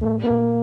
嗯嗯。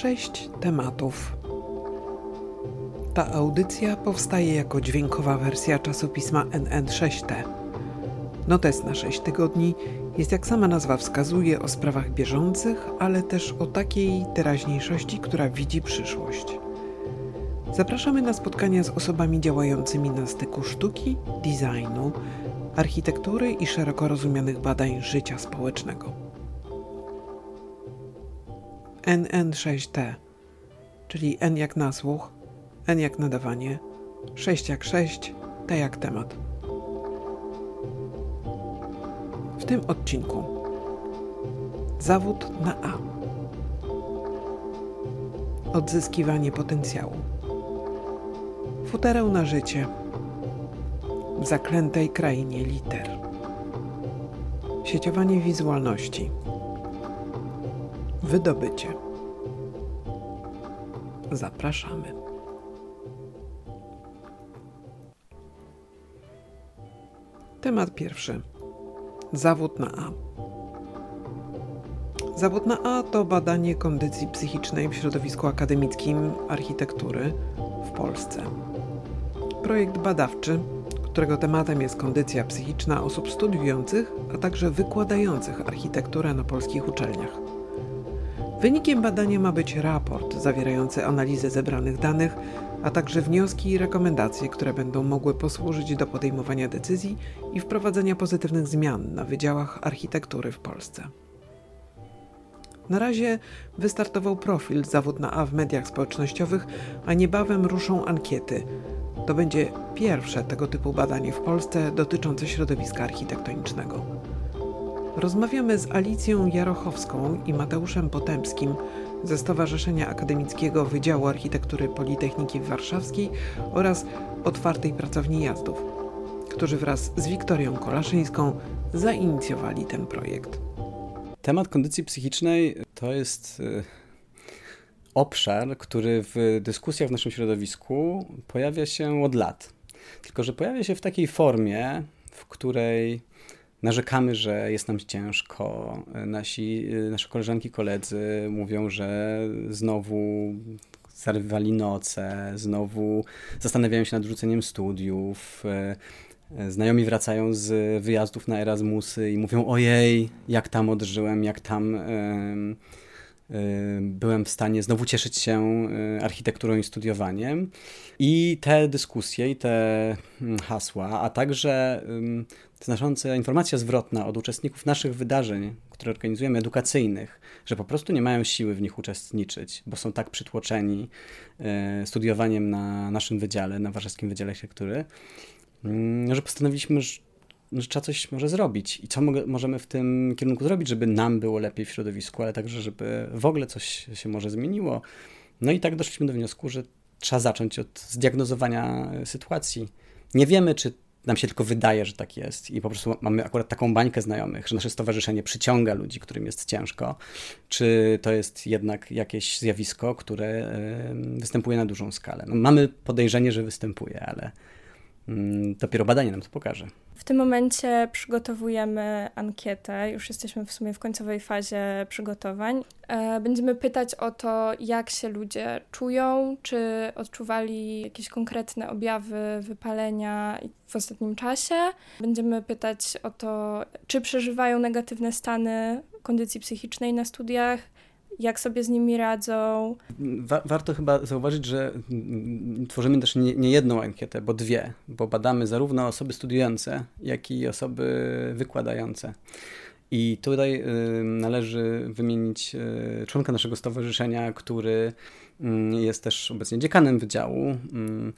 Sześć tematów. Ta audycja powstaje jako dźwiękowa wersja czasopisma NN6T. Notes na 6 tygodni jest, jak sama nazwa wskazuje, o sprawach bieżących, ale też o takiej teraźniejszości, która widzi przyszłość. Zapraszamy na spotkania z osobami działającymi na styku sztuki, designu, architektury i szeroko rozumianych badań życia społecznego. NN6T, czyli N jak nasłuch, N jak nadawanie, 6 jak 6, T jak temat. W tym odcinku zawód na A. Odzyskiwanie potencjału. Futereł na życie. W zaklętej krainie liter. Sieciowanie wizualności. Wydobycie. Zapraszamy. Temat pierwszy. Zawód na A. Zawód na A to badanie kondycji psychicznej w środowisku akademickim architektury w Polsce. Projekt badawczy, którego tematem jest kondycja psychiczna osób studiujących, a także wykładających architekturę na polskich uczelniach. Wynikiem badania ma być raport zawierający analizę zebranych danych, a także wnioski i rekomendacje, które będą mogły posłużyć do podejmowania decyzji i wprowadzenia pozytywnych zmian na wydziałach architektury w Polsce. Na razie wystartował profil zawód na A w mediach społecznościowych, a niebawem ruszą ankiety. To będzie pierwsze tego typu badanie w Polsce dotyczące środowiska architektonicznego. Rozmawiamy z Alicją Jarochowską i Mateuszem Potępskim ze Stowarzyszenia Akademickiego Wydziału Architektury Politechniki Warszawskiej oraz Otwartej Pracowni Jazdów, którzy wraz z Wiktorią Kolaszyńską zainicjowali ten projekt. Temat kondycji psychicznej to jest y, obszar, który w dyskusjach w naszym środowisku pojawia się od lat. Tylko, że pojawia się w takiej formie, w której narzekamy, że jest nam ciężko. Nasi, nasze koleżanki, koledzy mówią, że znowu zarywali noce, znowu zastanawiają się nad rzuceniem studiów. Znajomi wracają z wyjazdów na Erasmusy i mówią: Ojej, jak tam odżyłem, jak tam byłem w stanie znowu cieszyć się architekturą i studiowaniem. I te dyskusje, i te mm, hasła, a także znacząca informacja zwrotna od uczestników naszych wydarzeń, które organizujemy, edukacyjnych, że po prostu nie mają siły w nich uczestniczyć, bo są tak przytłoczeni studiowaniem na naszym wydziale, na Warszawskim Wydziale Architektury, mm, że postanowiliśmy że trzeba coś może zrobić i co możemy w tym kierunku zrobić, żeby nam było lepiej w środowisku, ale także, żeby w ogóle coś się może zmieniło. No i tak doszliśmy do wniosku, że trzeba zacząć od zdiagnozowania sytuacji. Nie wiemy, czy nam się tylko wydaje, że tak jest i po prostu mamy akurat taką bańkę znajomych, że nasze stowarzyszenie przyciąga ludzi, którym jest ciężko, czy to jest jednak jakieś zjawisko, które występuje na dużą skalę. No, mamy podejrzenie, że występuje, ale dopiero badanie nam to pokaże. W tym momencie przygotowujemy ankietę, już jesteśmy w sumie w końcowej fazie przygotowań. E, będziemy pytać o to, jak się ludzie czują, czy odczuwali jakieś konkretne objawy wypalenia w ostatnim czasie. Będziemy pytać o to, czy przeżywają negatywne stany kondycji psychicznej na studiach, jak sobie z nimi radzą. Wa warto chyba zauważyć, że tworzymy też nie, nie, jedną ankietę, bo dwie, bo badamy zarówno osoby studiujące, jak i osoby wykładające. I tutaj należy wymienić y, członka naszego stowarzyszenia, który y, jest też obecnie dziekanem wydziału. Mm,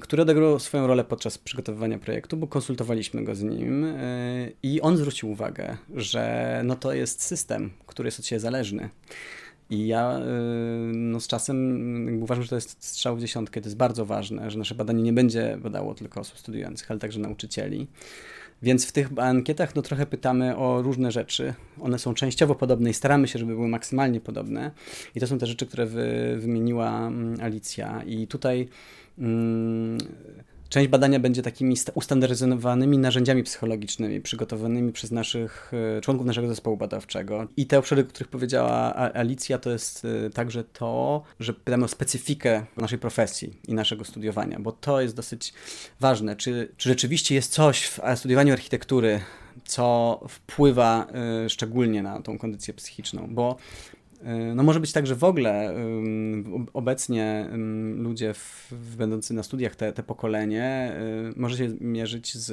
który odegrał swoją rolę podczas przygotowywania projektu, bo konsultowaliśmy go z nim y, i on zwrócił uwagę, że no to jest system, który jest od siebie zależny. I ja y, no z czasem uważam, że to jest strzał w dziesiątkę. To jest bardzo ważne, że nasze badanie nie będzie badało tylko osób studiujących, ale także nauczycieli. Więc w tych ankietach no, trochę pytamy o różne rzeczy. One są częściowo podobne i staramy się, żeby były maksymalnie podobne. I to są te rzeczy, które wy, wymieniła mm, Alicja. I tutaj Mm, część badania będzie takimi ustandaryzowanymi narzędziami psychologicznymi, przygotowanymi przez naszych e, członków naszego zespołu badawczego. I te obszary, o których powiedziała Alicja, to jest e, także to, że pytamy o specyfikę naszej profesji i naszego studiowania, bo to jest dosyć ważne. Czy, czy rzeczywiście jest coś w studiowaniu architektury, co wpływa szczególnie na tą kondycję psychiczną? Bo no może być tak, że w ogóle obecnie ludzie w, będący na studiach, te, te pokolenie, y, może się mierzyć z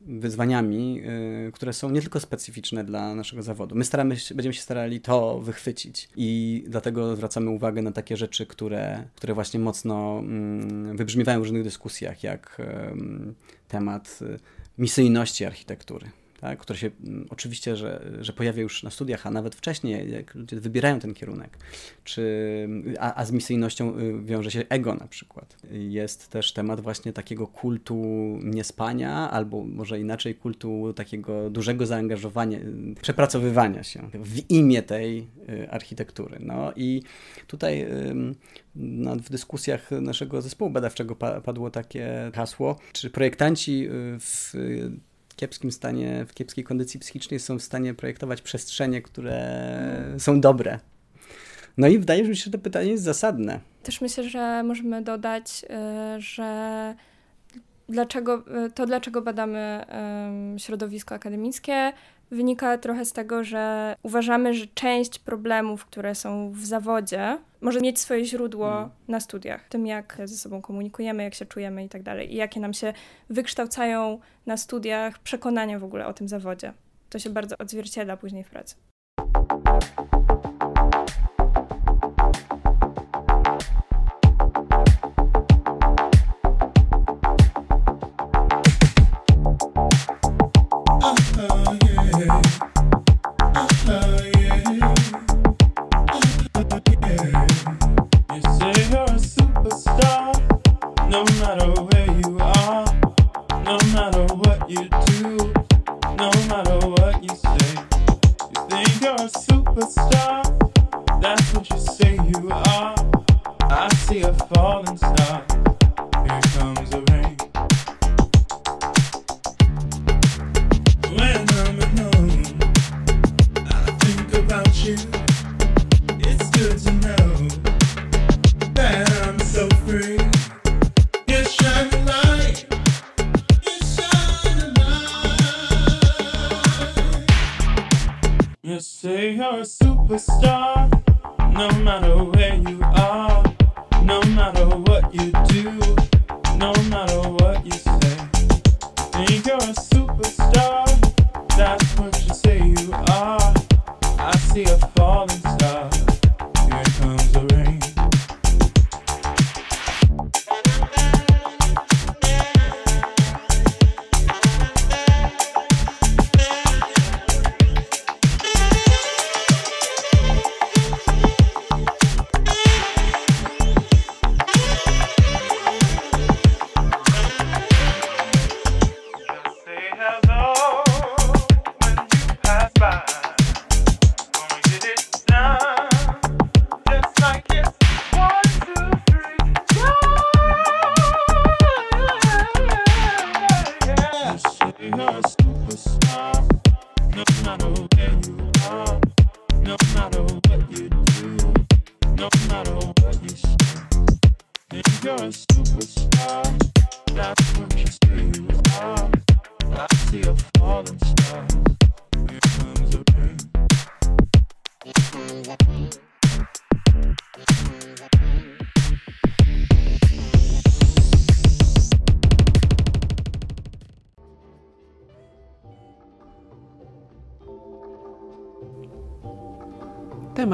wyzwaniami, y, które są nie tylko specyficzne dla naszego zawodu. My staramy się, będziemy się starali to wychwycić i dlatego zwracamy uwagę na takie rzeczy, które, które właśnie mocno wybrzmiewają w różnych dyskusjach, jak temat y, misyjności architektury tak, które się mm, oczywiście, że, że pojawia już na studiach, a nawet wcześniej, jak ludzie wybierają ten kierunek, czy, a, a z misyjnością y, wiąże się ego na przykład. Jest też temat właśnie takiego kultu niespania, albo może inaczej kultu takiego dużego zaangażowania, przepracowywania się w imię tej y, architektury. No i tutaj no, w dyskusjach naszego zespołu badawczego padło takie hasło, czy projektanci y, w kiepskim stanie, w kiepskiej kondycji psychicznej są w stanie projektować przestrzenie, które są dobre. No i wydaje mi się, że to pytanie jest zasadne. Też myślę, że możemy dodać, y, że dlaczego, y, to, dlaczego badamy środowisko akademickie, wynika trochę z tego, że uważamy, że część problemów, które są w zawodzie, może mieć swoje źródło mm. na studiach, tym jak ze sobą komunikujemy, jak się czujemy i tak dalej, i jakie nam się wykształcają na studiach przekonania w ogóle o tym zawodzie. To się bardzo odzwierciedla później w pracy. no matter where.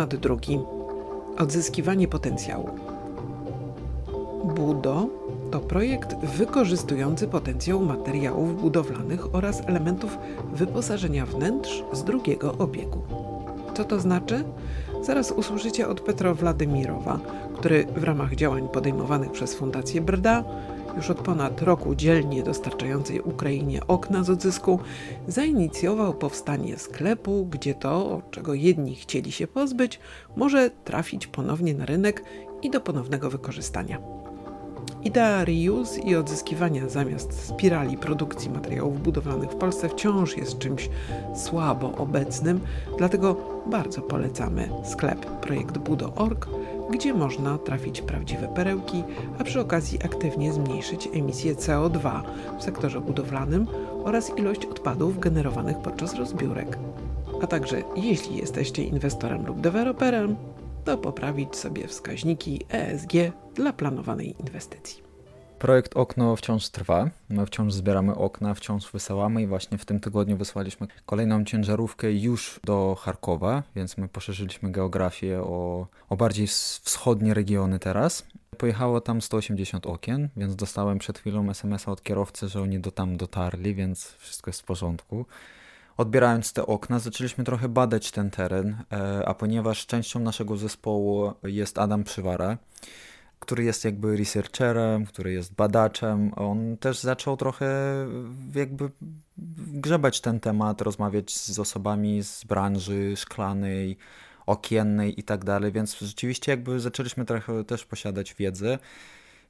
Temat drugi. Odzyskiwanie potencjału. Budo to projekt wykorzystujący potencjał materiałów budowlanych oraz elementów wyposażenia wnętrz z drugiego obiegu. Co to znaczy? Zaraz usłyszycie od Petra Wladimirowa, który w ramach działań podejmowanych przez Fundację Brda już od ponad roku dzielnie dostarczającej Ukrainie okna z odzysku, zainicjował powstanie sklepu, gdzie to, czego jedni chcieli się pozbyć, może trafić ponownie na rynek i do ponownego wykorzystania. Idea reuse i odzyskiwania zamiast spirali produkcji materiałów budowlanych w Polsce wciąż jest czymś słabo obecnym, dlatego bardzo polecamy sklep projekt Budo.org, gdzie można trafić prawdziwe perełki, a przy okazji aktywnie zmniejszyć emisję CO2 w sektorze budowlanym oraz ilość odpadów generowanych podczas rozbiórek. A także jeśli jesteście inwestorem lub deweloperem, to poprawić sobie wskaźniki ESG dla planowanej inwestycji. Projekt Okno wciąż trwa. My wciąż zbieramy okna, wciąż wysyłamy i właśnie w tym tygodniu wysłaliśmy kolejną ciężarówkę już do Charkowa, więc my poszerzyliśmy geografię o, o bardziej wschodnie regiony teraz. Pojechało tam 180 okien, więc dostałem przed chwilą SMS-a od kierowcy, że oni do tam dotarli, więc wszystko jest w porządku. Odbierając te okna, zaczęliśmy trochę badać ten teren, e, a ponieważ częścią naszego zespołu jest Adam Przywara, który jest jakby researcherem, który jest badaczem, on też zaczął trochę jakby grzebać ten temat, rozmawiać z osobami z branży szklanej, okiennej i tak dalej, więc rzeczywiście jakby zaczęliśmy trochę też posiadać wiedzę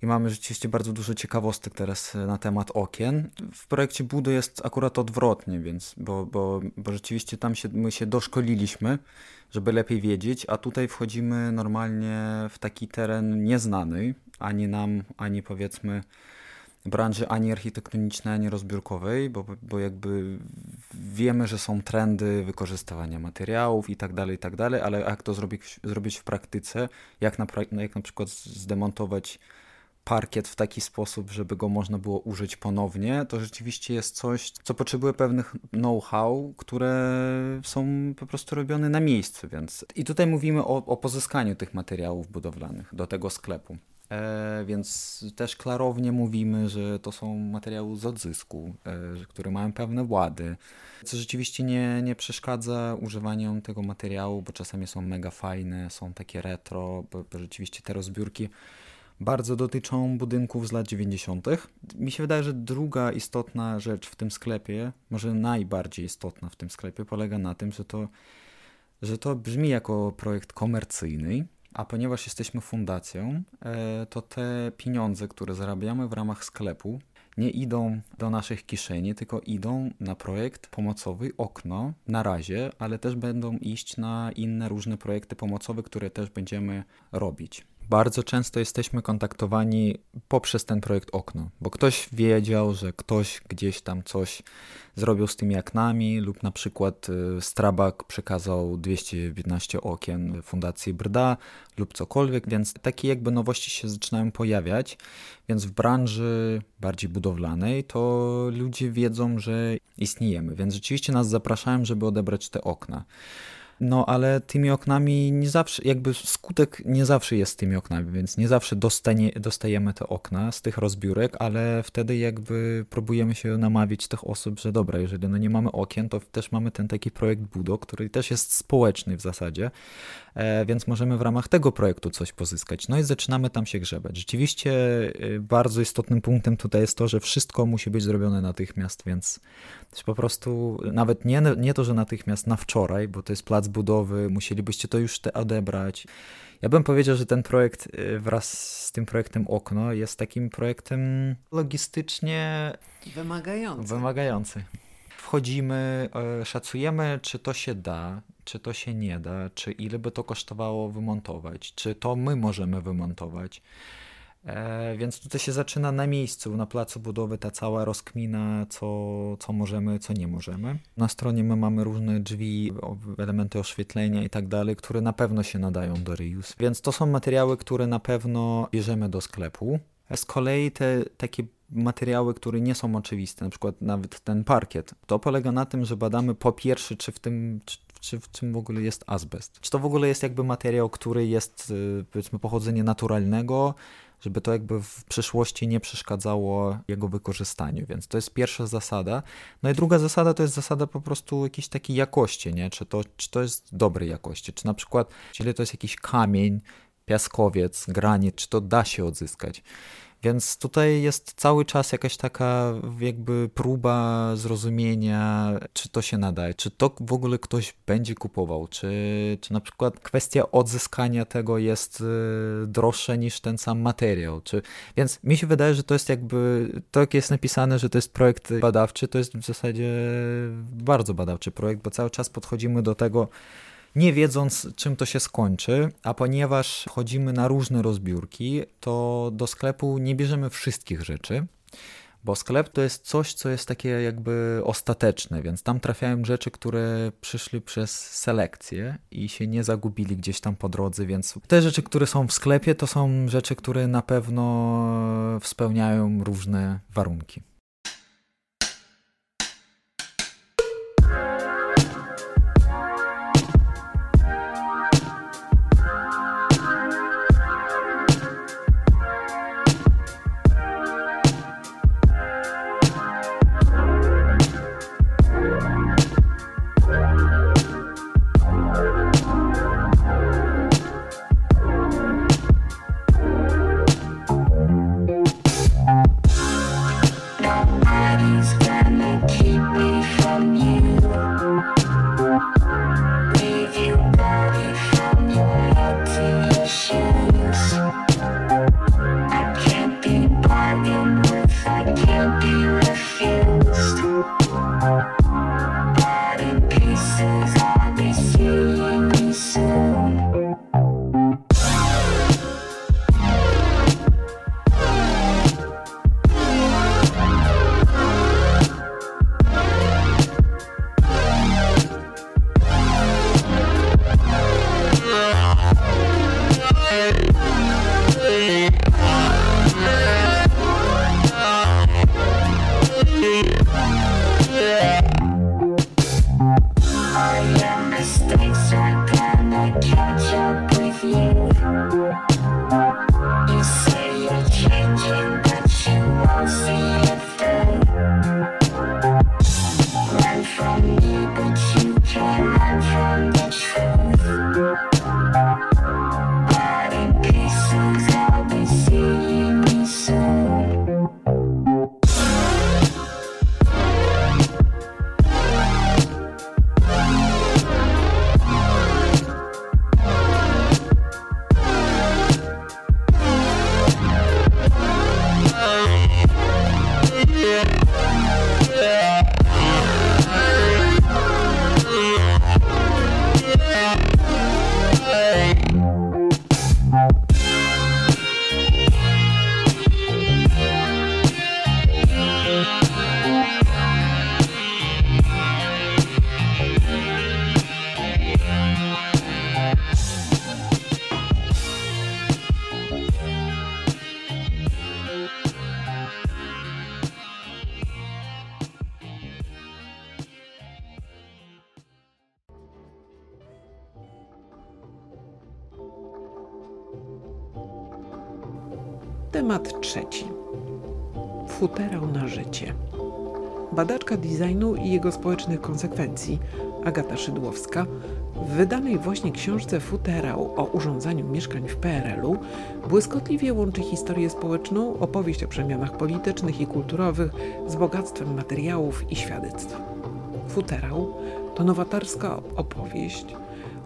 i mamy rzeczywiście bardzo dużo ciekawostek teraz na temat okien. W projekcie Budo jest akurat odwrotnie, więc, bo, bo, bo rzeczywiście tam się, my się doszkoliliśmy, żeby lepiej wiedzieć, a tutaj wchodzimy normalnie w taki teren nieznany, ani nam, ani powiedzmy branży ani architektonicznej, ani rozbiórkowej, bo, bo jakby wiemy, że są trendy wykorzystywania materiałów i tak dalej, i tak dalej, ale jak to zrobić, zrobić w praktyce, jak na, jak na przykład zdemontować parkiet w taki sposób, żeby go można było użyć ponownie, to rzeczywiście jest coś, co potrzebuje pewnych know-how, które są po prostu robione na miejscu, więc i tutaj mówimy o, o pozyskaniu tych materiałów budowlanych do tego sklepu. E, więc też klarownie mówimy, że to są materiały z odzysku, e, które mają pewne włady, co rzeczywiście nie, nie przeszkadza używaniu tego materiału, bo czasami są mega fajne, są takie retro, bo, bo rzeczywiście te rozbiórki bardzo dotyczą budynków z lat 90. Mi się wydaje, że druga istotna rzecz w tym sklepie, może najbardziej istotna w tym sklepie, polega na tym, że to, że to brzmi jako projekt komercyjny, a ponieważ jesteśmy fundacją, e, to te pieniądze, które zarabiamy w ramach sklepu, nie idą do naszych kieszeni, tylko idą na projekt pomocowy Okno na razie, ale też będą iść na inne różne projekty pomocowe, które też będziemy robić bardzo często jesteśmy kontaktowani poprzez ten projekt Okno, bo ktoś wiedział, że ktoś gdzieś tam coś zrobił z tymi oknami lub na przykład y, Strabak przekazał 215 okien Fundacji Brda lub cokolwiek, więc takie jakby nowości się zaczynają pojawiać, więc w branży bardziej budowlanej to ludzie wiedzą, że istniejemy, więc rzeczywiście nas zapraszają, żeby odebrać te okna. No ale tymi oknami nie zawsze, jakby skutek nie zawsze jest tymi oknami, więc nie zawsze dostanie, dostajemy te okna z tych rozbiórek, ale wtedy jakby próbujemy się namawiać tych osób, że dobra, jeżeli no nie mamy okien, to też mamy ten taki projekt Budo, który też jest społeczny w zasadzie, e, więc możemy w ramach tego projektu coś pozyskać. No i zaczynamy tam się grzebać. Rzeczywiście e, bardzo istotnym punktem tutaj jest to, że wszystko musi być zrobione natychmiast, więc po prostu nawet nie, nie to, że natychmiast na wczoraj, bo to jest plac budowy, musielibyście to już te odebrać. Ja bym powiedział, że ten projekt y, wraz z tym projektem Okno jest takim projektem logistycznie wymagający. wymagający. Wchodzimy, e, szacujemy, czy to się da, czy to się nie da, czy ile by to kosztowało wymontować, czy to my możemy wymontować. E, więc tutaj się zaczyna na miejscu, na placu budowy ta cała rozkmina, co, co możemy, co nie możemy. Na stronie my mamy różne drzwi, elementy oświetlenia i tak dalej, które na pewno się nadają do reuse. Więc to są materiały, które na pewno bierzemy do sklepu. Z kolei te takie materiały, które nie są oczywiste, na przykład nawet ten parkiet, to polega na tym, że badamy po pierwsze, czy w tym, czy w czym w ogóle jest azbest. Czy to w ogóle jest jakby materiał, który jest y, powiedzmy pochodzenia naturalnego, żeby to jakby w przyszłości nie przeszkadzało jego wykorzystaniu, więc to jest pierwsza zasada. No i druga zasada to jest zasada po prostu jakiejś takiej jakości, nie? Czy to, czy to jest dobrej jakości, czy na przykład, jeżeli to jest jakiś kamień, piaskowiec, granit, czy to da się odzyskać. Więc tutaj jest cały czas jakaś taka jakby próba zrozumienia, czy to się nadaje, czy to w ogóle ktoś będzie kupował, czy, czy na przykład kwestia odzyskania tego jest y, droższa niż ten sam materiał. Czy... Więc mi się wydaje, że to jest jakby, to jak jest napisane, że to jest projekt badawczy, to jest w zasadzie bardzo badawczy projekt, bo cały czas podchodzimy do tego, nie wiedząc czym to się skończy, a ponieważ chodzimy na różne rozbiórki, to do sklepu nie bierzemy wszystkich rzeczy, bo sklep to jest coś, co jest takie jakby ostateczne, więc tam trafiają rzeczy, które przyszli przez selekcję i się nie zagubili gdzieś tam po drodze, więc te rzeczy, które są w sklepie, to są rzeczy, które na pewno spełniają różne warunki. Temat trzeci. Futerał na życie. Badaczka designu i jego społecznych konsekwencji, Agata Szydłowska, w wydanej właśnie książce Futerał o urządzaniu mieszkań w PRL-u błyskotliwie łączy historię społeczną, opowieść o przemianach politycznych i kulturowych z bogactwem materiałów i świadectw. Futerał to nowatorska opowieść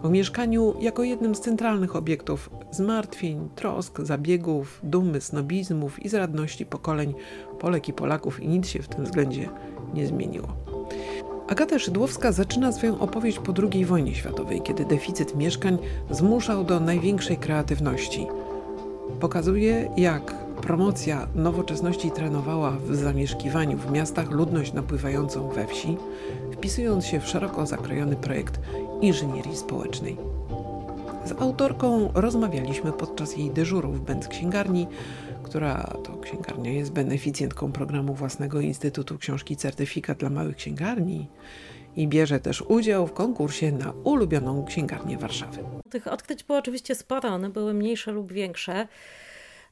o mieszkaniu jako jednym z centralnych obiektów zmartwień, trosk, zabiegów, dumy, snobizmów i zradności pokoleń Polek i Polaków i nic się w tym względzie nie zmieniło. Agata Szydłowska zaczyna swoją opowieść po II wojnie światowej, kiedy deficyt mieszkań zmuszał do największej kreatywności. Pokazuje, jak promocja nowoczesności trenowała w zamieszkiwaniu w miastach ludność napływającą we wsi, wpisując się w szeroko zakrojony projekt inżynierii społecznej. Z autorką rozmawialiśmy podczas jej dyżuru w Bęc Księgarni, która to księgarnia jest beneficjentką programu własnego Instytutu Książki Certyfikat dla Małych Księgarni i bierze też udział w konkursie na ulubioną księgarnię Warszawy. Tych odkryć było oczywiście sporo, one były mniejsze lub większe.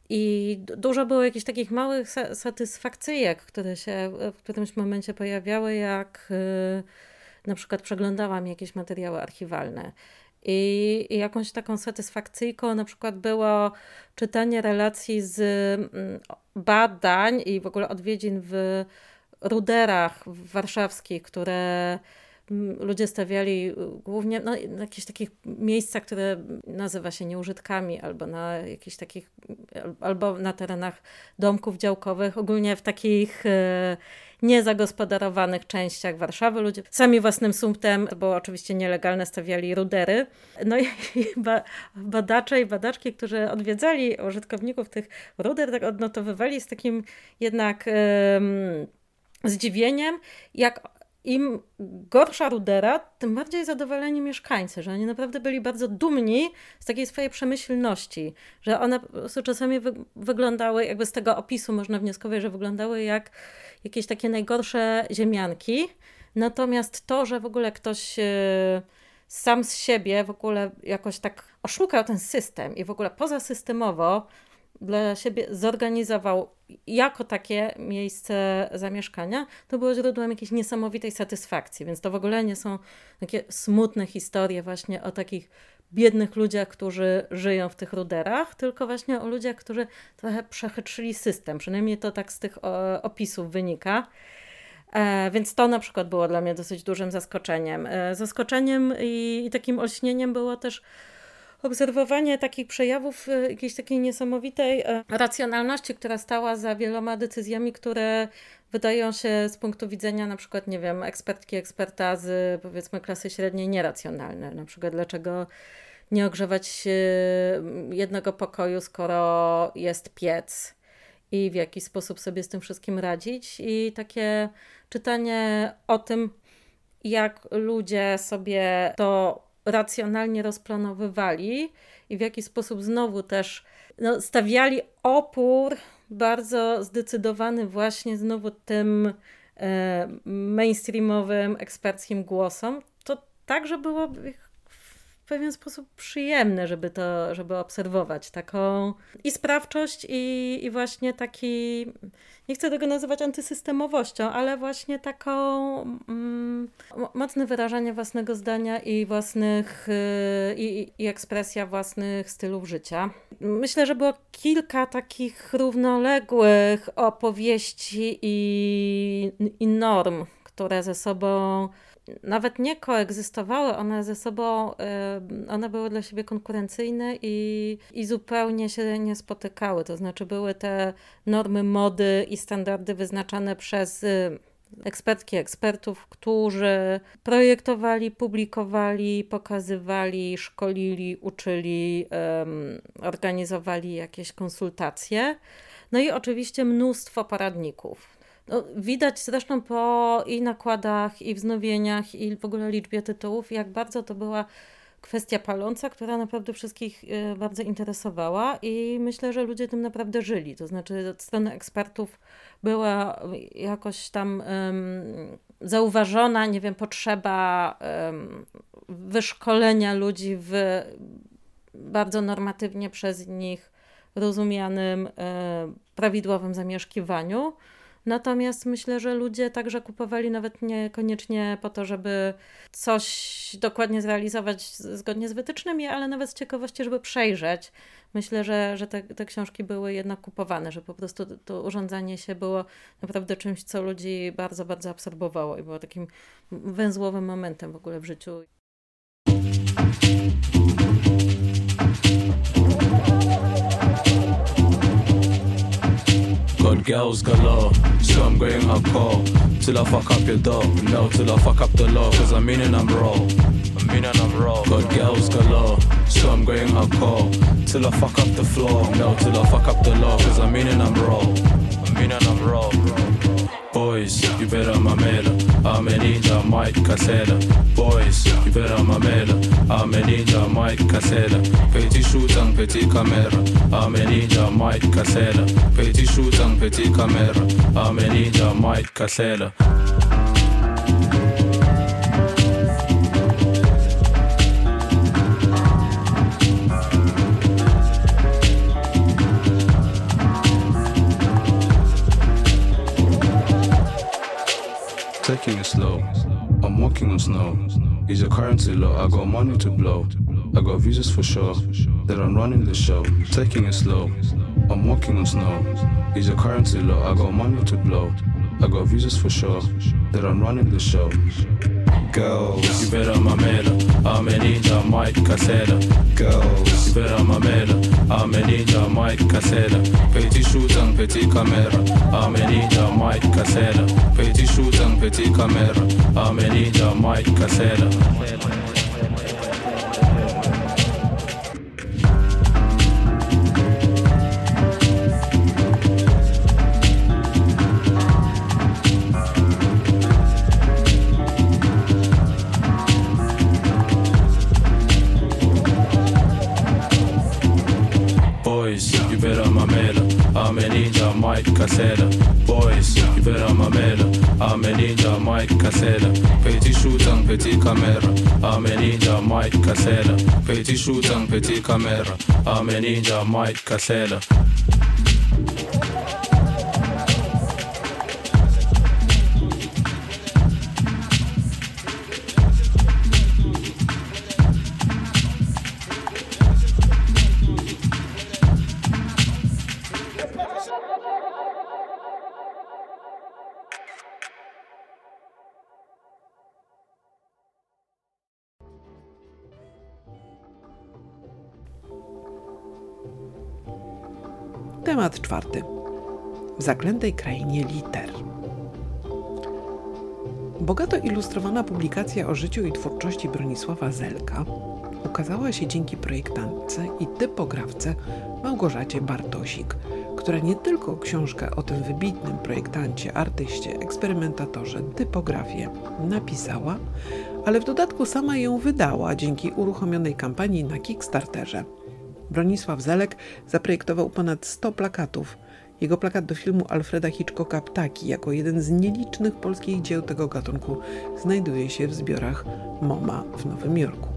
I du- dużo było jakichś takich małych sa- satysfakcyjek, które się w którymś momencie pojawiały, jak y, na przykład przeglądałam jakieś materiały archiwalne. I, I jakąś taką satysfakcyjką na przykład było czytanie relacji z mm, badań i w ogóle odwiedzin w ruderach warszawskich, które mm, ludzie stawiali y, głównie no, na jakichś takich miejscach, które nazywa się nieużytkami, albo na jakichś takich, al- albo na terenach domków działkowych, ogólnie w takich e, niezagospodarowanych częściach Warszawy. Ludzie sami własnym sumptem, było oczywiście nielegalne, stawiali rudery. No i ba, badacze i badaczki, którzy odwiedzali użytkowników tych ruder, tak odnotowywali z takim jednak em, zdziwieniem, jak im gorsza rudera, tym bardziej zadowoleni mieszkańcy, że oni naprawdę byli bardzo dumni z takiej swojej przemyślności, że one czasami wy wyglądały, jakby z tego opisu można wnioskować, że wyglądały jak jakieś takie najgorsze ziemianki. Natomiast to, że w ogóle ktoś e, sam z siebie w ogóle jakoś tak oszukał ten system i w ogóle pozasystemowo dla siebie zorganizował jako takie miejsce zamieszkania, to było źródłem jakiejś niesamowitej satysfakcji. Więc to w ogóle nie są takie smutne historie właśnie o takich biednych ludziach, którzy żyją w tych ruderach, tylko właśnie o ludziach, którzy trochę przechytrzyli system. Przynajmniej to tak z tych o, opisów wynika. E, więc to na przykład było dla mnie dosyć dużym zaskoczeniem. E, zaskoczeniem i takim olśnieniem było też obserwowanie takich przejawów e, jakiejś takiej niesamowitej e, racjonalności, która stała za wieloma decyzjami, które wydają się z punktu widzenia na przykład, nie wiem, ekspertki, eksperta z powiedzmy klasy średniej nieracjonalne. Na przykład dlaczego nie ogrzewać e, jednego pokoju, skoro jest piec i w jaki sposób sobie z tym wszystkim radzić i takie czytanie o tym, jak ludzie sobie to racjonalnie rozplanowywali i w jaki sposób znowu też no, stawiali opór bardzo zdecydowany właśnie znowu tym e, mainstreamowym, eksperckim głosom, to także było w pewien sposób przyjemne, żeby to, żeby obserwować taką i sprawczość i, i właśnie taki, nie chcę tego nazywać antysystemowością, ale właśnie taką mm, mo- mocne wyrażanie własnego zdania i własnych, y, i, i ekspresja własnych stylów życia. Myślę, że było kilka takich równoległych opowieści i, i norm, które ze sobą nawet nie koegzystowały, one ze sobą, y, one były dla siebie konkurencyjne i, i zupełnie się nie spotykały. To znaczy były te normy mody i standardy wyznaczane przez y, ekspertki, ekspertów, którzy projektowali, publikowali, pokazywali, szkolili, uczyli, organizowali jakieś konsultacje. No i oczywiście mnóstwo poradników. No, widać zresztą po i nakładach, i wznowieniach, i w ogóle liczbie tytułów, jak bardzo to była kwestia paląca, która naprawdę wszystkich e, bardzo interesowała i myślę, że ludzie tym naprawdę żyli. To znaczy od strony ekspertów była jakoś tam em, zauważona, nie wiem, potrzeba em, wyszkolenia ludzi w bardzo normatywnie przez nich rozumianym, e, prawidłowym zamieszkiwaniu. Natomiast myślę, że ludzie także kupowali nawet niekoniecznie po to, żeby coś dokładnie zrealizować zgodnie z wytycznymi, ale nawet z ciekawości, żeby przejrzeć. Myślę, że, że te, te książki były jednak kupowane, że po prostu to urządzanie się było naprawdę czymś, co ludzi bardzo, bardzo absorbowało i było takim węzłowym momentem w ogóle w życiu. Girls galore, so I'm going hardcore till I fuck up your dog. No, till I fuck up the law, cause I'm meaning I'm raw. I'm meaning I'm raw. Got girls galore, so I'm going hardcore till I fuck up the floor. No, till I fuck up the law, cause I'm meaning I'm raw. I'm meaning I'm raw. Boys, you better mamela. I'm a ninja, Mike Casella. Boys, you better mamela. I'm a ninja, Mike Casella. Petit shoot and petit camera. I'm a ninja, Mike Casella. Petit shoot and petit camera. I'm a ninja, Mike Casella. Taking it slow. I'm walking on snow. Is your currency low? I got money to blow. I got visas for sure. That I'm running the show. Taking it slow. I'm walking on snow. Is your currency low? I got money to blow. I got visas for sure. That I'm running the show. Girls, you better mamela. I'm a ninja, Mike Casella. Girls, you better mamela. I'm a ninja, Mike Casella. Petit shoot and petit camera. I'm a ninja, Mike Casella. Petit shoot and petit camera. I'm a ninja, Mike Casella. Mike Casella. Boys, you better mamela. I'm a ninja, Mike Casella. Petit shooting, petit camera. I'm a ninja, Mike Casella. Petit shooting, petit camera. I'm a ninja, Mike Casella. Czwarty. W zaklętej krainie liter. Bogato ilustrowana publikacja o życiu i twórczości Bronisława Zelka ukazała się dzięki projektantce i typografce Małgorzacie Bartosik, która nie tylko książkę o tym wybitnym projektancie, artyście, eksperymentatorze, typografię napisała, ale w dodatku sama ją wydała dzięki uruchomionej kampanii na Kickstarterze. Bronisław Zelek zaprojektował ponad 100 plakatów. Jego plakat do filmu Alfreda Hitchcocka Ptaki, jako jeden z nielicznych polskich dzieł tego gatunku, znajduje się w zbiorach MoMA w Nowym Jorku.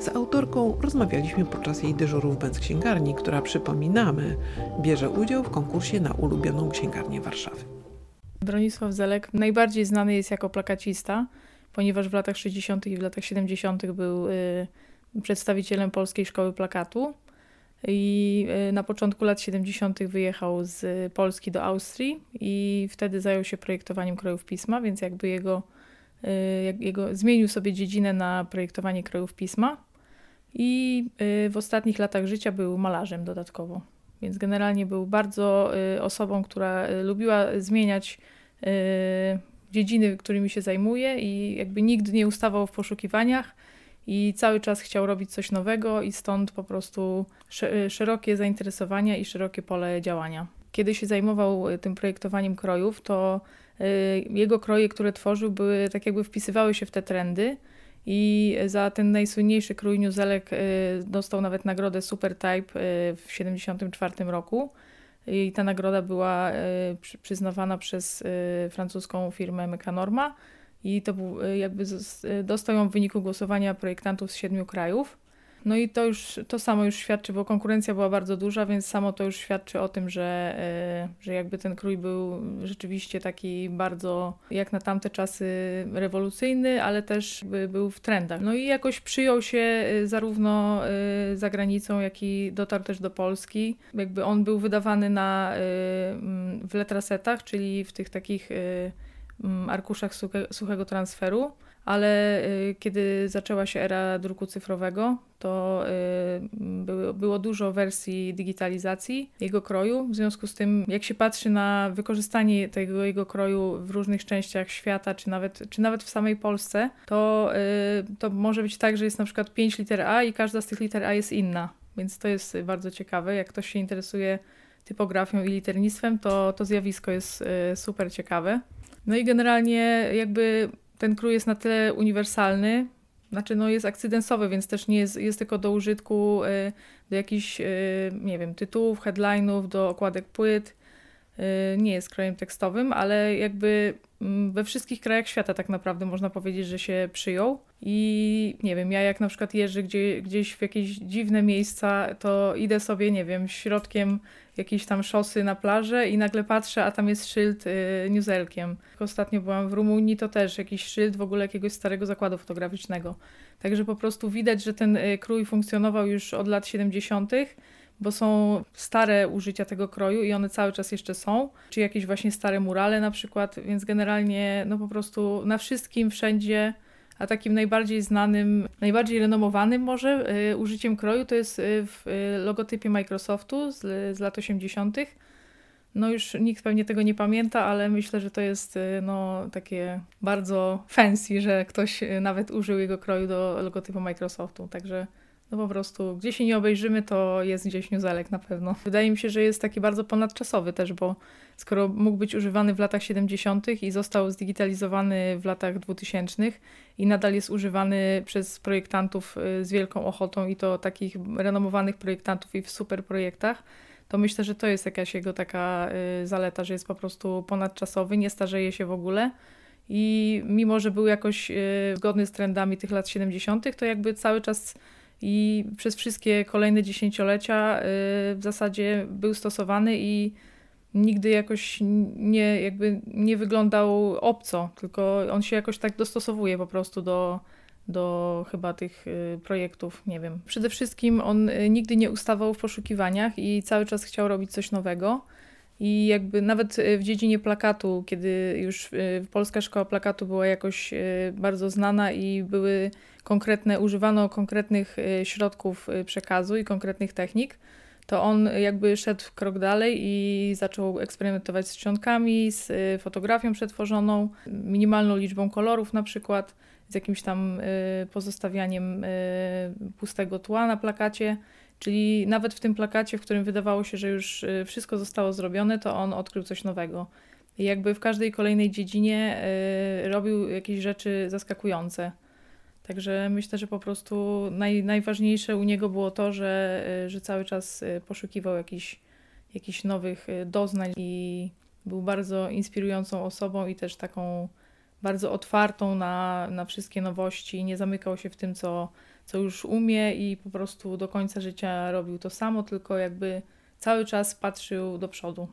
Z autorką rozmawialiśmy podczas jej dyżuru w Księgarni, która, przypominamy, bierze udział w konkursie na ulubioną księgarnię Warszawy. Bronisław Zelek najbardziej znany jest jako plakacista, ponieważ w latach 60. i w latach 70. był y, przedstawicielem Polskiej Szkoły Plakatu i y, na początku lat 70. wyjechał z Polski do Austrii i wtedy zajął się projektowaniem krojów pisma, więc jakby jego, jak- jego zmienił sobie dziedzinę na projektowanie krojów pisma i y, w ostatnich latach życia był malarzem dodatkowo. Więc generalnie był bardzo osobą, która lubiła zmieniać dziedziny, którymi się zajmuje i jakby nigdy nie ustawał w poszukiwaniach i cały czas chciał robić coś nowego i stąd po prostu sze- szerokie zainteresowania i szerokie pole działania. Kiedy się zajmował y, tym projektowaniem krojów, to y, jego kroje, które tworzył, były tak jakby wpisywały się w te trendy i za ten najsłynniejszy krój New Zelek y, dostał nawet nagrodę Super Type y, w 1974 roku. I ta nagroda była y, przy- przyznawana przez y, francuską firmę Mechanorma i to był y, jakby y, dostał ją w wyniku głosowania projektantów z siedmiu krajów. No i to już to samo już świadczy, bo konkurencja była bardzo duża, więc samo to już świadczy o tym, że, y, że jakby ten krój był rzeczywiście taki bardzo jak na tamte czasy rewolucyjny, ale też był w trendach. No i jakoś przyjął się zarówno za granicą, jak i dotarł też do Polski. Jakby on był wydawany na, w letrasetach, czyli w tych takich arkuszach suche, suchego transferu, ale y, kiedy zaczęła się era druku cyfrowego, to y, było dużo wersji digitalizacji jego kroju. W związku z tym, jak się patrzy na wykorzystanie tego jego kroju w różnych częściach świata, czy nawet, czy nawet w samej Polsce, to, y, to może być tak, że jest na przykład pięć liter A i każda z tych liter A jest inna. Więc to jest bardzo ciekawe. Jak ktoś się interesuje typografią i liternictwem, to to zjawisko jest super ciekawe. No i generalnie jakby ten krój jest na tyle uniwersalny, znaczy no jest akcydensowy, więc też nie jest, jest tylko do użytku y, do jakichś, y, nie wiem, tytułów, headline'ów, do okładek płyt. Y, Nie jest krojem tekstowym, ale jakby we wszystkich krajach świata tak naprawdę można powiedzieć, że się przyjął. I nie wiem, ja jak na przykład jeżdżę gdzie, gdzieś w jakieś dziwne miejsca, to idę sobie, nie wiem, środkiem jakiejś tam szosy na plażę i nagle patrzę, a tam jest szyld y, niuzelkiem. Ostatnio byłam w Rumunii, to też jakiś szyld w ogóle jakiegoś starego zakładu fotograficznego. Także po prostu widać, że ten y, krój funkcjonował już od lat 70., bo są stare użycia tego kroju i one cały czas jeszcze są, czy jakieś właśnie stare murale na przykład, więc generalnie no po prostu na wszystkim, wszędzie, a takim najbardziej znanym, najbardziej renomowanym może y, użyciem kroju to jest y, w y, logotypie Microsoftu z, z lat 80. No już nikt pewnie tego nie pamięta, ale myślę, że to jest y, no, takie bardzo fancy, że ktoś nawet użył jego kroju do logotypu Microsoftu, także no po prostu, gdzie się nie obejrzymy, to jest gdzieś newzelek na pewno. Wydaje mi się, że jest taki bardzo ponadczasowy też, bo skoro mógł być używany w latach 70. i został zdigitalizowany w latach 2000 i nadal jest używany przez projektantów y, z wielką ochotą i to takich renomowanych projektantów i w super projektach, to myślę, że to jest jakaś jego taka y, zaleta, że jest po prostu ponadczasowy, nie starzeje się w ogóle. I mimo, że był jakoś y, zgodny z trendami tych lat 70., to jakby cały czas i przez wszystkie kolejne dziesięciolecia y, w zasadzie był stosowany i nigdy jakoś nie, jakby nie wyglądał obco, tylko on się jakoś tak dostosowuje po prostu do, do chyba tych y, projektów, nie wiem. Przede wszystkim on y, nigdy nie ustawał w poszukiwaniach i cały czas chciał robić coś nowego. I jakby nawet w dziedzinie plakatu, kiedy już polska szkoła plakatu była jakoś bardzo znana i były konkretne, używano konkretnych środków przekazu i konkretnych technik, to on jakby szedł krok dalej i zaczął eksperymentować z czcionkami, z fotografią przetworzoną, minimalną liczbą kolorów na przykład, z jakimś tam pozostawianiem pustego tła na plakacie. Czyli nawet w tym plakacie, w którym wydawało się, że już wszystko zostało zrobione, to on odkrył coś nowego. I jakby w każdej kolejnej dziedzinie robił jakieś rzeczy zaskakujące. Także myślę, że po prostu naj, najważniejsze u niego było to, że, że cały czas poszukiwał jakichś, jakichś nowych doznań i był bardzo inspirującą osobą i też taką bardzo otwartą na, na wszystkie nowości. Nie zamykał się w tym, co, co już umie i po prostu do końca życia robił to samo, tylko jakby cały czas patrzył do przodu.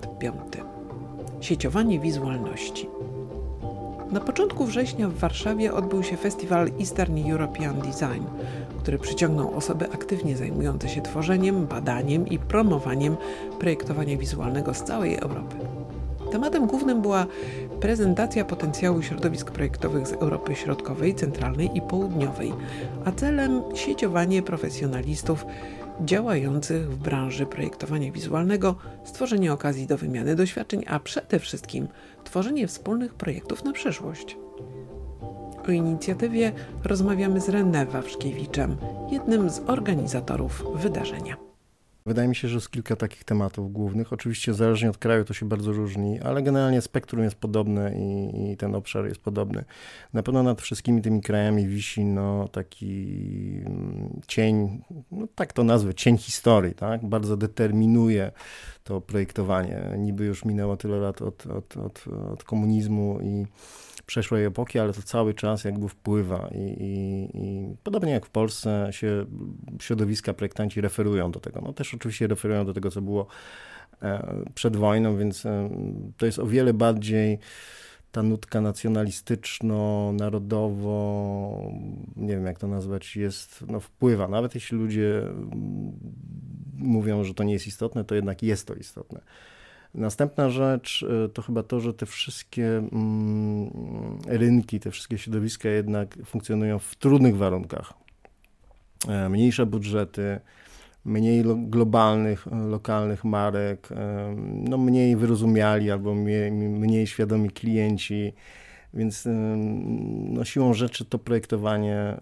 Temat piąty. Sieciowanie wizualności. Na początku września w Warszawie odbył się festiwal Eastern European Design, który przyciągnął osoby aktywnie zajmujące się tworzeniem, badaniem i promowaniem projektowania wizualnego z całej Europy. Tematem głównym była prezentacja potencjału środowisk projektowych z Europy Środkowej, Centralnej i Południowej, a celem sieciowanie profesjonalistów działających w branży projektowania wizualnego, stworzenie okazji do wymiany doświadczeń, a przede wszystkim tworzenie wspólnych projektów na przyszłość. O inicjatywie rozmawiamy z René Wawrzkiewiczem, jednym z organizatorów wydarzenia. Wydaje mi się, że jest kilka takich tematów głównych. Oczywiście zależnie od kraju to się bardzo różni, ale generalnie spektrum jest podobne i, i ten obszar jest podobny. Na pewno nad wszystkimi tymi krajami wisi no, taki mm, cień, no, tak to nazwę, cień historii, tak? Bardzo determinuje to projektowanie. Niby już minęło tyle lat od, od, od, od komunizmu i przeszłej epoki, ale to cały czas jakby wpływa i, i, i, podobnie jak w Polsce się środowiska projektanci referują do tego. No też oczywiście referują do tego, co było e, przed wojną, więc e, to jest o wiele bardziej ta nutka nacjonalistyczno-narodowo, nie wiem jak to nazwać, jest, no wpływa. Nawet jeśli ludzie mówią, że to nie jest istotne, to jednak jest to istotne. Następna rzecz y, to chyba to, że te wszystkie mm, rynki, te wszystkie środowiska jednak funkcjonują w trudnych warunkach. E, mniejsze budżety, mniej globalnych, e, lokalnych marek, e, no mniej wyrozumiali albo mniej, świadomi klienci, więc no siłą rzeczy to projektowanie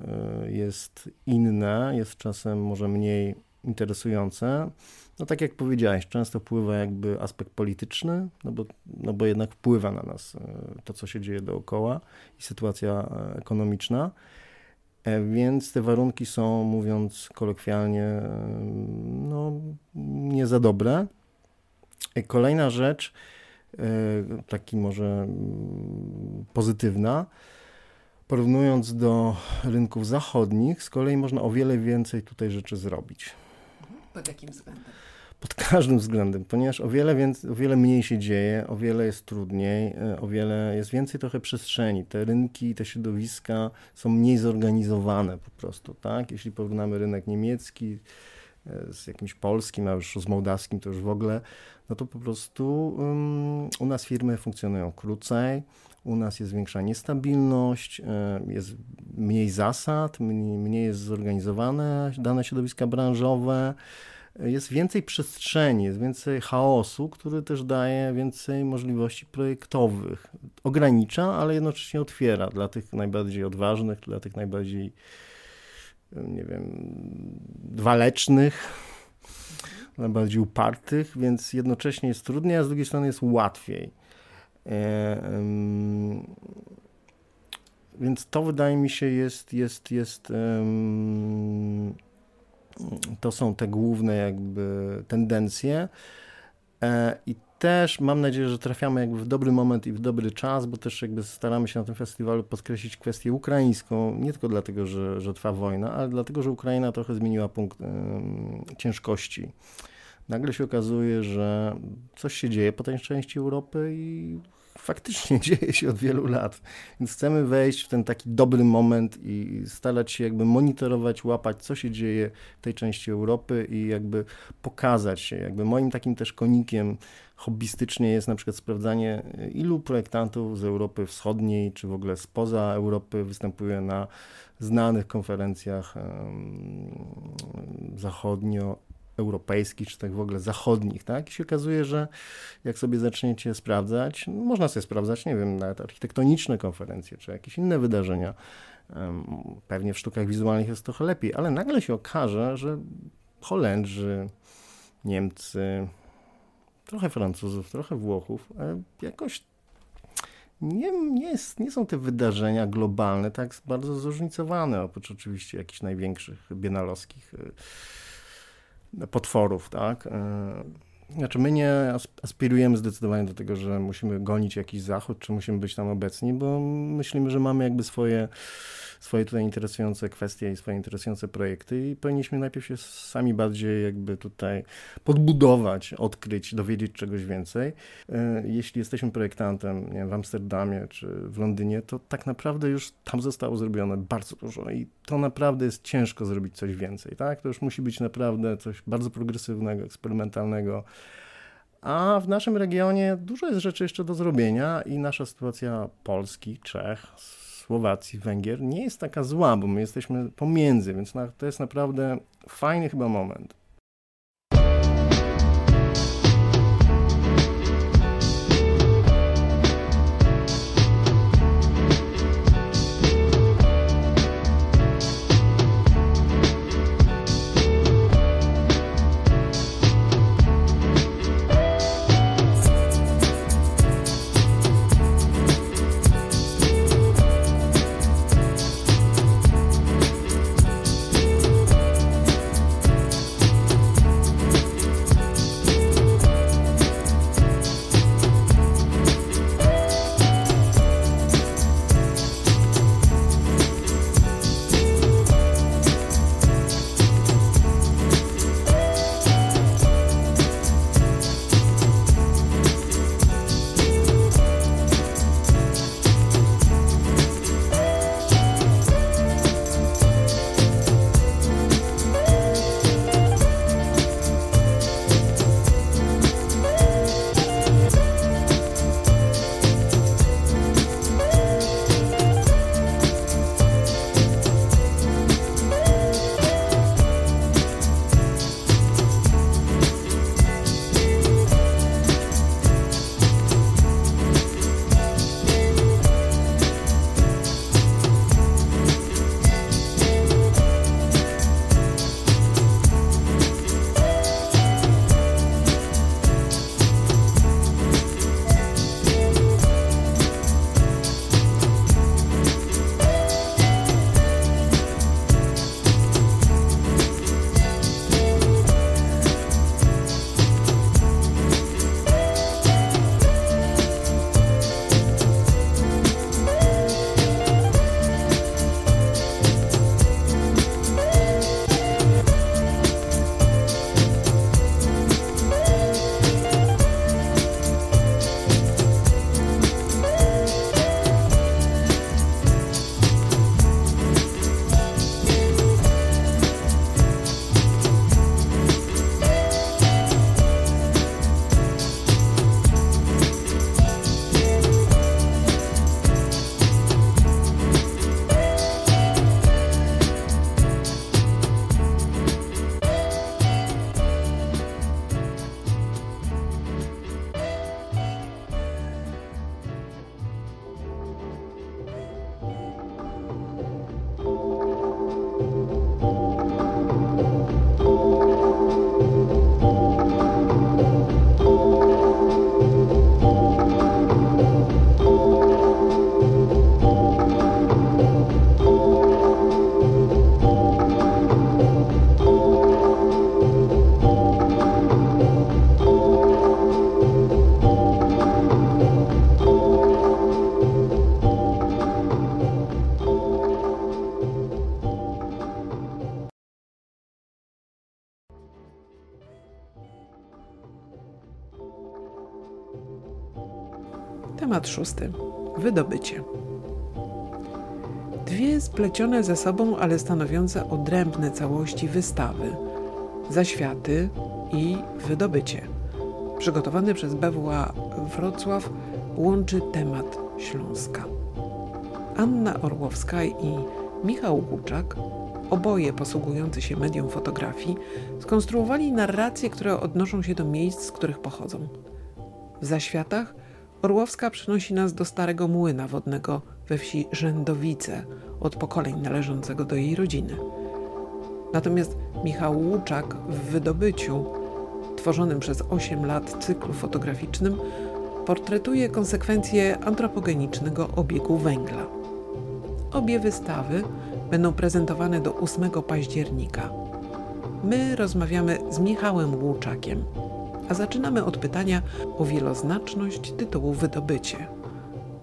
jest inne, jest czasem może mniej interesujące. No tak jak powiedziałeś, często wpływa jakby aspekt polityczny, no bo, no bo jednak wpływa na nas e, to, co się dzieje dookoła i sytuacja e, ekonomiczna. E, więc te warunki są, mówiąc kolokwialnie, no, nie za dobre. Kolejna rzecz, taki może mm, pozytywna, porównując do rynków zachodnich, z kolei można o wiele więcej tutaj rzeczy zrobić. Pod jakim względem? Pod każdym względem, ponieważ o wiele, więcej, o wiele mniej się dzieje, o wiele jest trudniej, e, o wiele jest więcej trochę przestrzeni. Te rynki, te środowiska są mniej zorganizowane po prostu, tak? Jeśli porównamy rynek niemiecki e, z jakimś polskim, a już z mołdawskim, to już w ogóle, no to po prostu um, u nas firmy funkcjonują krócej, u nas jest większa niestabilność, e, jest mniej zasad, mniej, mniej jest zorganizowane dane środowiska branżowe, jest więcej przestrzeni, jest więcej chaosu, który też daje więcej możliwości projektowych. Ogranicza, ale jednocześnie otwiera dla tych najbardziej odważnych, dla tych najbardziej, nie wiem, walecznych, najbardziej upartych, więc jednocześnie jest trudniej, a z drugiej strony jest łatwiej. E, więc to wydaje mi się jest, jest, jest to są te główne jakby tendencje e, i też mam nadzieję, że trafiamy jakby w dobry moment i w dobry czas, bo też jakby staramy się na tym festiwalu podkreślić kwestię ukraińską, nie tylko dlatego, że, że trwa wojna, ale dlatego, że Ukraina trochę zmieniła punkt ciężkości. Nagle się okazuje, że coś się dzieje po tej części Europy i faktycznie dzieje się od wielu lat. Więc chcemy wejść w ten taki dobry moment i starać się jakby monitorować, łapać, co się dzieje w tej części Europy i jakby pokazać się. Jakby moim takim też konikiem hobbystycznie jest na przykład sprawdzanie, ilu projektantów z Europy Wschodniej, czy w ogóle spoza Europy występuje na znanych konferencjach zachodnio europejskich, czy tak w ogóle zachodnich, tak? I się okazuje, że jak sobie zaczniecie sprawdzać, można sobie sprawdzać, nie wiem, nawet architektoniczne konferencje, czy jakieś inne wydarzenia, pewnie w sztukach wizualnych jest trochę lepiej, ale nagle się okaże, że Holendrzy, Niemcy, trochę Francuzów, trochę Włochów, e, jakoś nie, nie, jest, nie są te wydarzenia globalne tak bardzo zróżnicowane, oprócz oczywiście jakichś największych bienalowskich e, potworów, tak? E, Znaczy, my nie as- aspirujemy zdecydowanie do tego, że musimy gonić jakiś zachód, czy musimy być tam obecni, bo myślimy, że mamy jakby swoje, swoje tutaj interesujące kwestie i swoje interesujące projekty i powinniśmy najpierw się sami bardziej jakby tutaj podbudować, odkryć, dowiedzieć czegoś więcej. E, Jeśli jesteśmy projektantem wiem, w Amsterdamie czy w Londynie, to tak naprawdę już tam zostało zrobione bardzo dużo i to naprawdę jest ciężko zrobić coś więcej, tak? To już musi być naprawdę coś bardzo progresywnego, eksperymentalnego. A w naszym regionie dużo jest rzeczy jeszcze do zrobienia i nasza sytuacja Polski, Czech, Słowacji, Węgier nie jest taka zła, bo my jesteśmy pomiędzy, więc to jest naprawdę fajny chyba moment. Temat szósty. Wydobycie. Dwie splecione ze sobą, ale stanowiące odrębne całości wystawy. Zaświaty i wydobycie. Przygotowany przez BWA Wrocław łączy temat Śląska. Anna Orłowska i Michał Łuczak, oboje posługujący się medium fotografii, skonstruowali narracje, które odnoszą się do miejsc, z których pochodzą. W zaświatach Orłowska przynosi nas do starego młyna wodnego we wsi Rzędowice, od pokoleń należącego do jej rodziny. Natomiast Michał Łuczak w wydobyciu, tworzonym przez 8 lat cyklu fotograficznym, portretuje konsekwencje antropogenicznego obiegu węgla. Obie wystawy będą prezentowane do 8 października. My rozmawiamy z Michałem Łuczakiem. A zaczynamy od pytania o wieloznaczność tytułu wydobycie.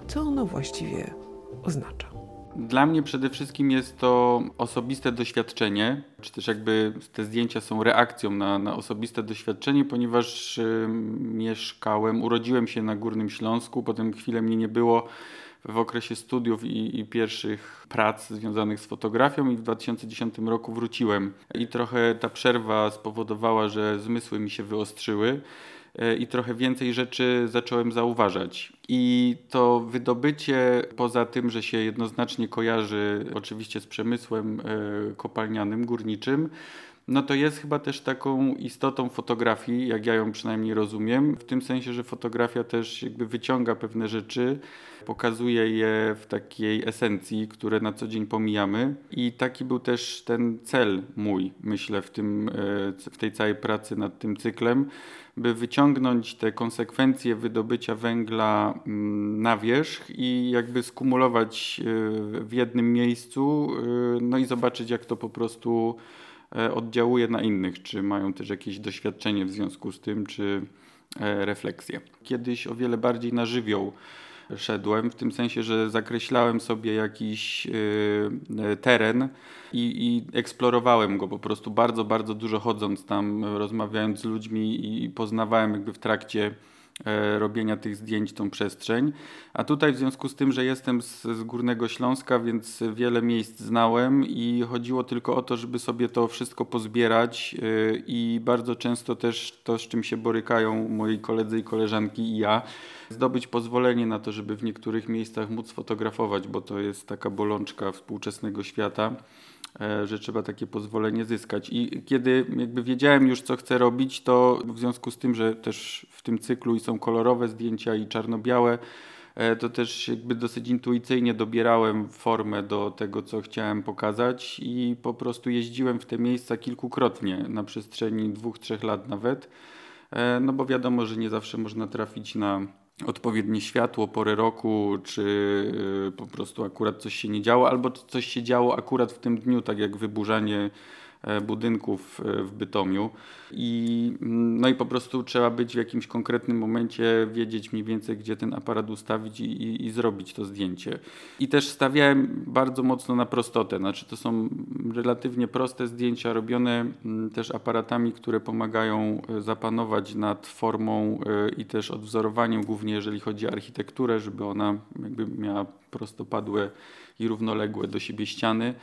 Co ono właściwie oznacza? Dla mnie przede wszystkim jest to osobiste doświadczenie, czy też jakby te zdjęcia są reakcją na, na osobiste doświadczenie, ponieważ y, mieszkałem, urodziłem się na Górnym Śląsku, potem chwilę mnie nie było w okresie studiów i, i, pierwszych prac związanych z fotografią i w 2010 roku wróciłem. I trochę ta przerwa spowodowała, że zmysły mi się wyostrzyły e, i trochę więcej rzeczy zacząłem zauważać. I to wydobycie, poza tym, że się jednoznacznie kojarzy oczywiście z przemysłem e, kopalnianym, górniczym, no to jest chyba też taką istotą fotografii, jak ja ją przynajmniej rozumiem, w tym sensie, że fotografia też jakby wyciąga pewne rzeczy, pokazuje je w takiej esencji, które na co dzień pomijamy. I taki był też ten cel mój, myślę, w, tym, e, w tej całej pracy nad tym cyklem, by wyciągnąć te konsekwencje wydobycia węgla mm, na wierzch i jakby skumulować e, w jednym miejscu, e, no i zobaczyć jak to po prostu oddziałuje na innych, czy mają też jakieś doświadczenie w związku z tym, czy e, refleksję. Kiedyś o wiele bardziej na żywioł szedłem, w tym sensie, że zakreślałem sobie jakiś e, teren i, i, eksplorowałem go po prostu bardzo, bardzo dużo chodząc tam, rozmawiając z ludźmi i poznawałem jakby w trakcie E, robienia tych zdjęć, tą przestrzeń. A tutaj w związku z tym, że jestem z, z Górnego Śląska, więc wiele miejsc znałem i chodziło tylko o to, żeby sobie to wszystko pozbierać e, i bardzo często też to, z czym się borykają moi koledzy i koleżanki i ja, zdobyć pozwolenie na to, żeby w niektórych miejscach móc fotografować, bo to jest taka bolączka współczesnego świata. E, że trzeba takie pozwolenie zyskać. I kiedy jakby wiedziałem już, co chcę robić, to w związku z tym, że też w tym cyklu i są kolorowe zdjęcia i czarno-białe, e, to też jakby dosyć intuicyjnie dobierałem formę do tego, co chciałem pokazać i po prostu jeździłem w te miejsca kilkukrotnie na przestrzeni dwóch, trzech lat nawet. E, no bo wiadomo, że nie zawsze można trafić na odpowiednie światło, porę roku, czy y, po prostu akurat coś się nie działo, albo coś się działo akurat w tym dniu, tak jak wyburzanie budynków e, w Bytomiu. I, mm, no i po prostu trzeba być w jakimś konkretnym momencie, wiedzieć mniej więcej, gdzie ten aparat ustawić i, i, i zrobić to zdjęcie. I też stawiałem bardzo mocno na prostotę. Znaczy, to są relatywnie proste zdjęcia, robione mm, też aparatami, które pomagają e, zapanować nad formą i też odwzorowaniem, głównie jeżeli chodzi o architekturę, żeby ona jakby miała prostopadłe i równoległe do siebie ściany.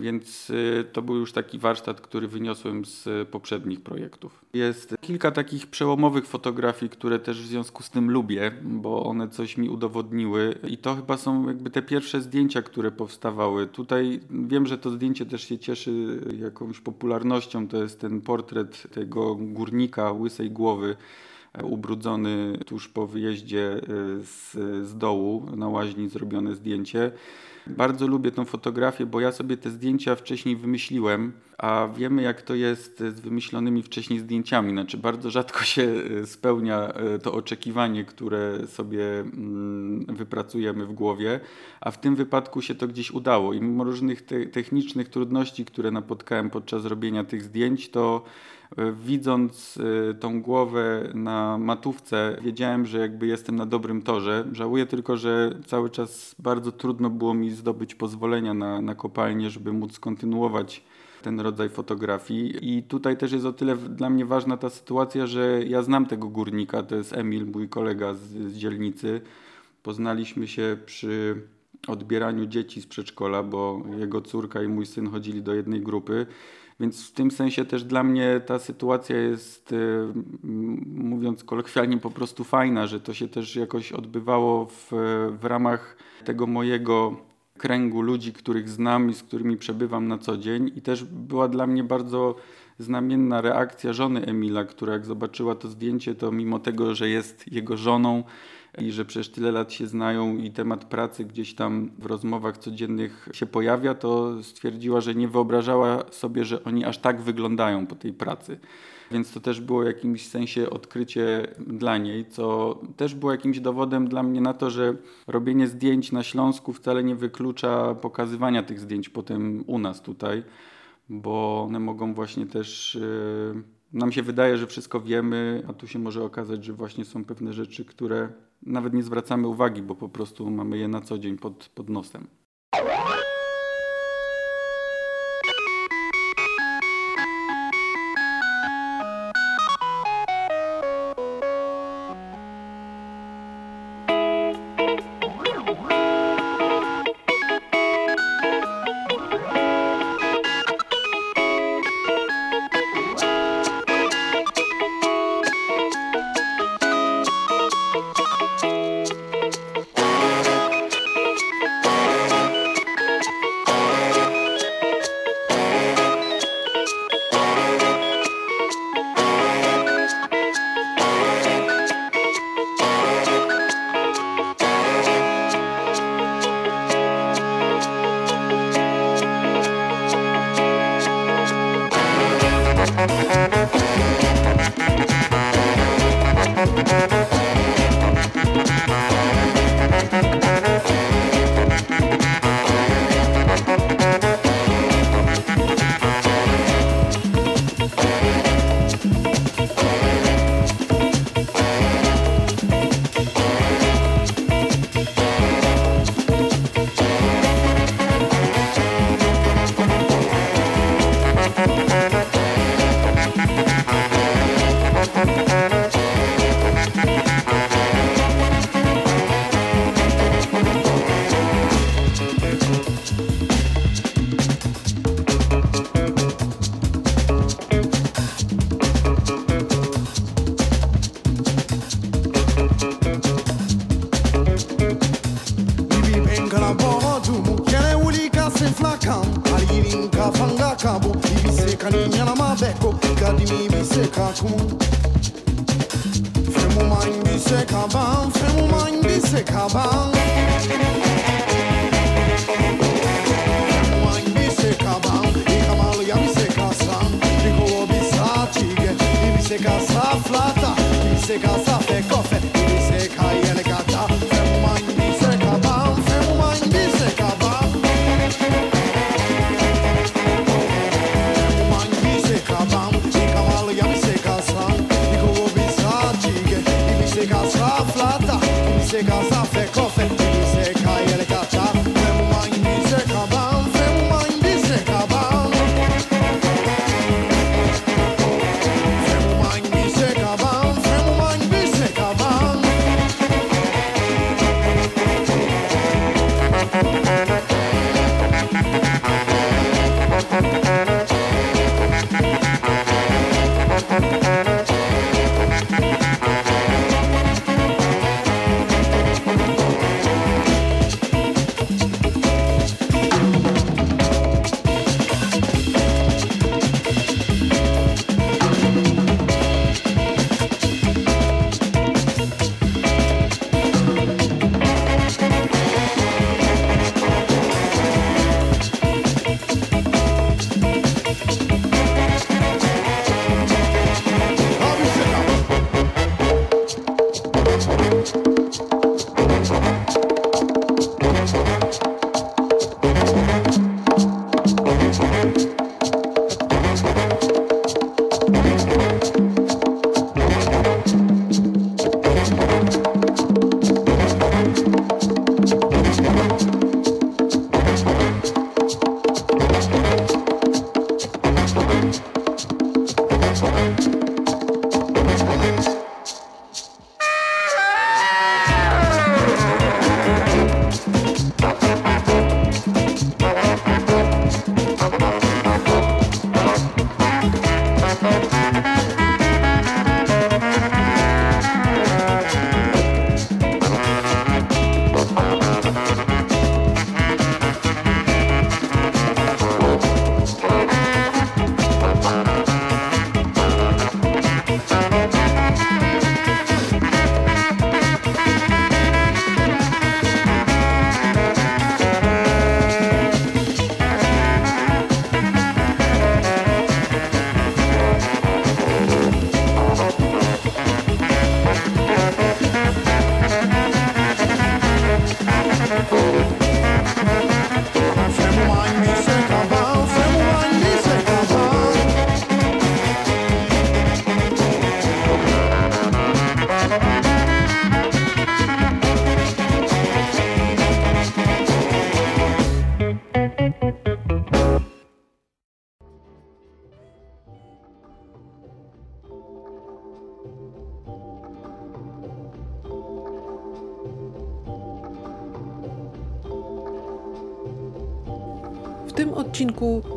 Więc y, to był już taki warsztat, który wyniosłem z poprzednich projektów. Jest kilka takich przełomowych fotografii, które też w związku z tym lubię, bo one coś mi udowodniły i to chyba są jakby te pierwsze zdjęcia, które powstawały. Tutaj wiem, że to zdjęcie też się cieszy jakąś popularnością. To jest ten portret tego górnika łysej głowy ubrudzony tuż po wyjeździe e, z, z dołu na łaźni zrobione zdjęcie. Bardzo lubię tą fotografię, bo ja sobie te zdjęcia wcześniej wymyśliłem, a wiemy jak to jest z wymyślonymi wcześniej zdjęciami. Znaczy bardzo rzadko się e, spełnia e, to oczekiwanie, które sobie mm, wypracujemy w głowie, a w tym wypadku się to gdzieś udało. I mimo różnych te technicznych trudności, które napotkałem podczas robienia tych zdjęć, to widząc e, tą głowę na matówce, wiedziałem, że jakby jestem na dobrym torze. Żałuję tylko, że cały czas bardzo trudno było mi zdobyć pozwolenia na, na kopalnię, żeby móc kontynuować ten rodzaj fotografii. I tutaj też jest o tyle dla mnie ważna ta sytuacja, że ja znam tego górnika, to jest Emil, mój kolega z, z dzielnicy. Poznaliśmy się przy odbieraniu dzieci z przedszkola, bo jego córka i mój syn chodzili do jednej grupy. Więc w tym sensie też dla mnie ta sytuacja jest, y, mówiąc kolokwialnie, po prostu fajna, że to się też jakoś odbywało w, w ramach tego mojego kręgu ludzi, których znam i z którymi przebywam na co dzień. I też była dla mnie bardzo znamienna reakcja żony Emila, która jak zobaczyła to zdjęcie, to mimo tego, że jest jego żoną, i że przez tyle lat się znają i temat pracy gdzieś tam w rozmowach codziennych się pojawia, to stwierdziła, że nie wyobrażała sobie, że oni aż tak wyglądają po tej pracy. Więc to też było w jakimś sensie odkrycie dla niej, co też było jakimś dowodem dla mnie na to, że robienie zdjęć na Śląsku wcale nie wyklucza pokazywania tych zdjęć potem u nas tutaj, bo one mogą właśnie też. Y, nam się wydaje, że wszystko wiemy, a tu się może okazać, że właśnie są pewne rzeczy, które nawet nie zwracamy uwagi, bo po prostu mamy je na co dzień pod, pod nosem.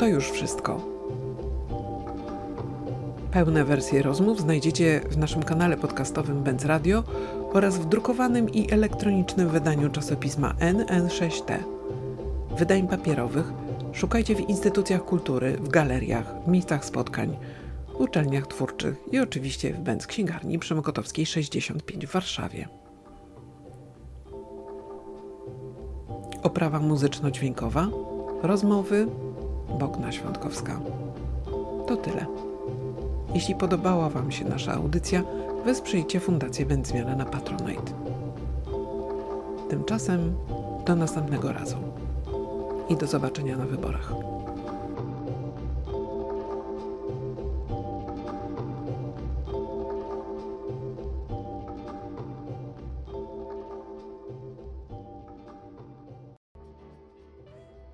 To już wszystko. Pełne wersje rozmów znajdziecie w naszym kanale podcastowym Benz Radio oraz w drukowanym i elektronicznym wydaniu czasopisma NN6T. Wydań papierowych szukajcie w instytucjach kultury, w galeriach, w miejscach spotkań, uczelniach twórczych i oczywiście w Benz Księgarni przy Mokotowskiej 65 w Warszawie. Oprawa muzyczno-dźwiękowa, rozmowy Bogna Świątkowska. To tyle. Jeśli podobała Wam się nasza audycja, wesprzyjcie Fundację Będzmiana na Patronite. Tymczasem do następnego razu i do zobaczenia na wyborach.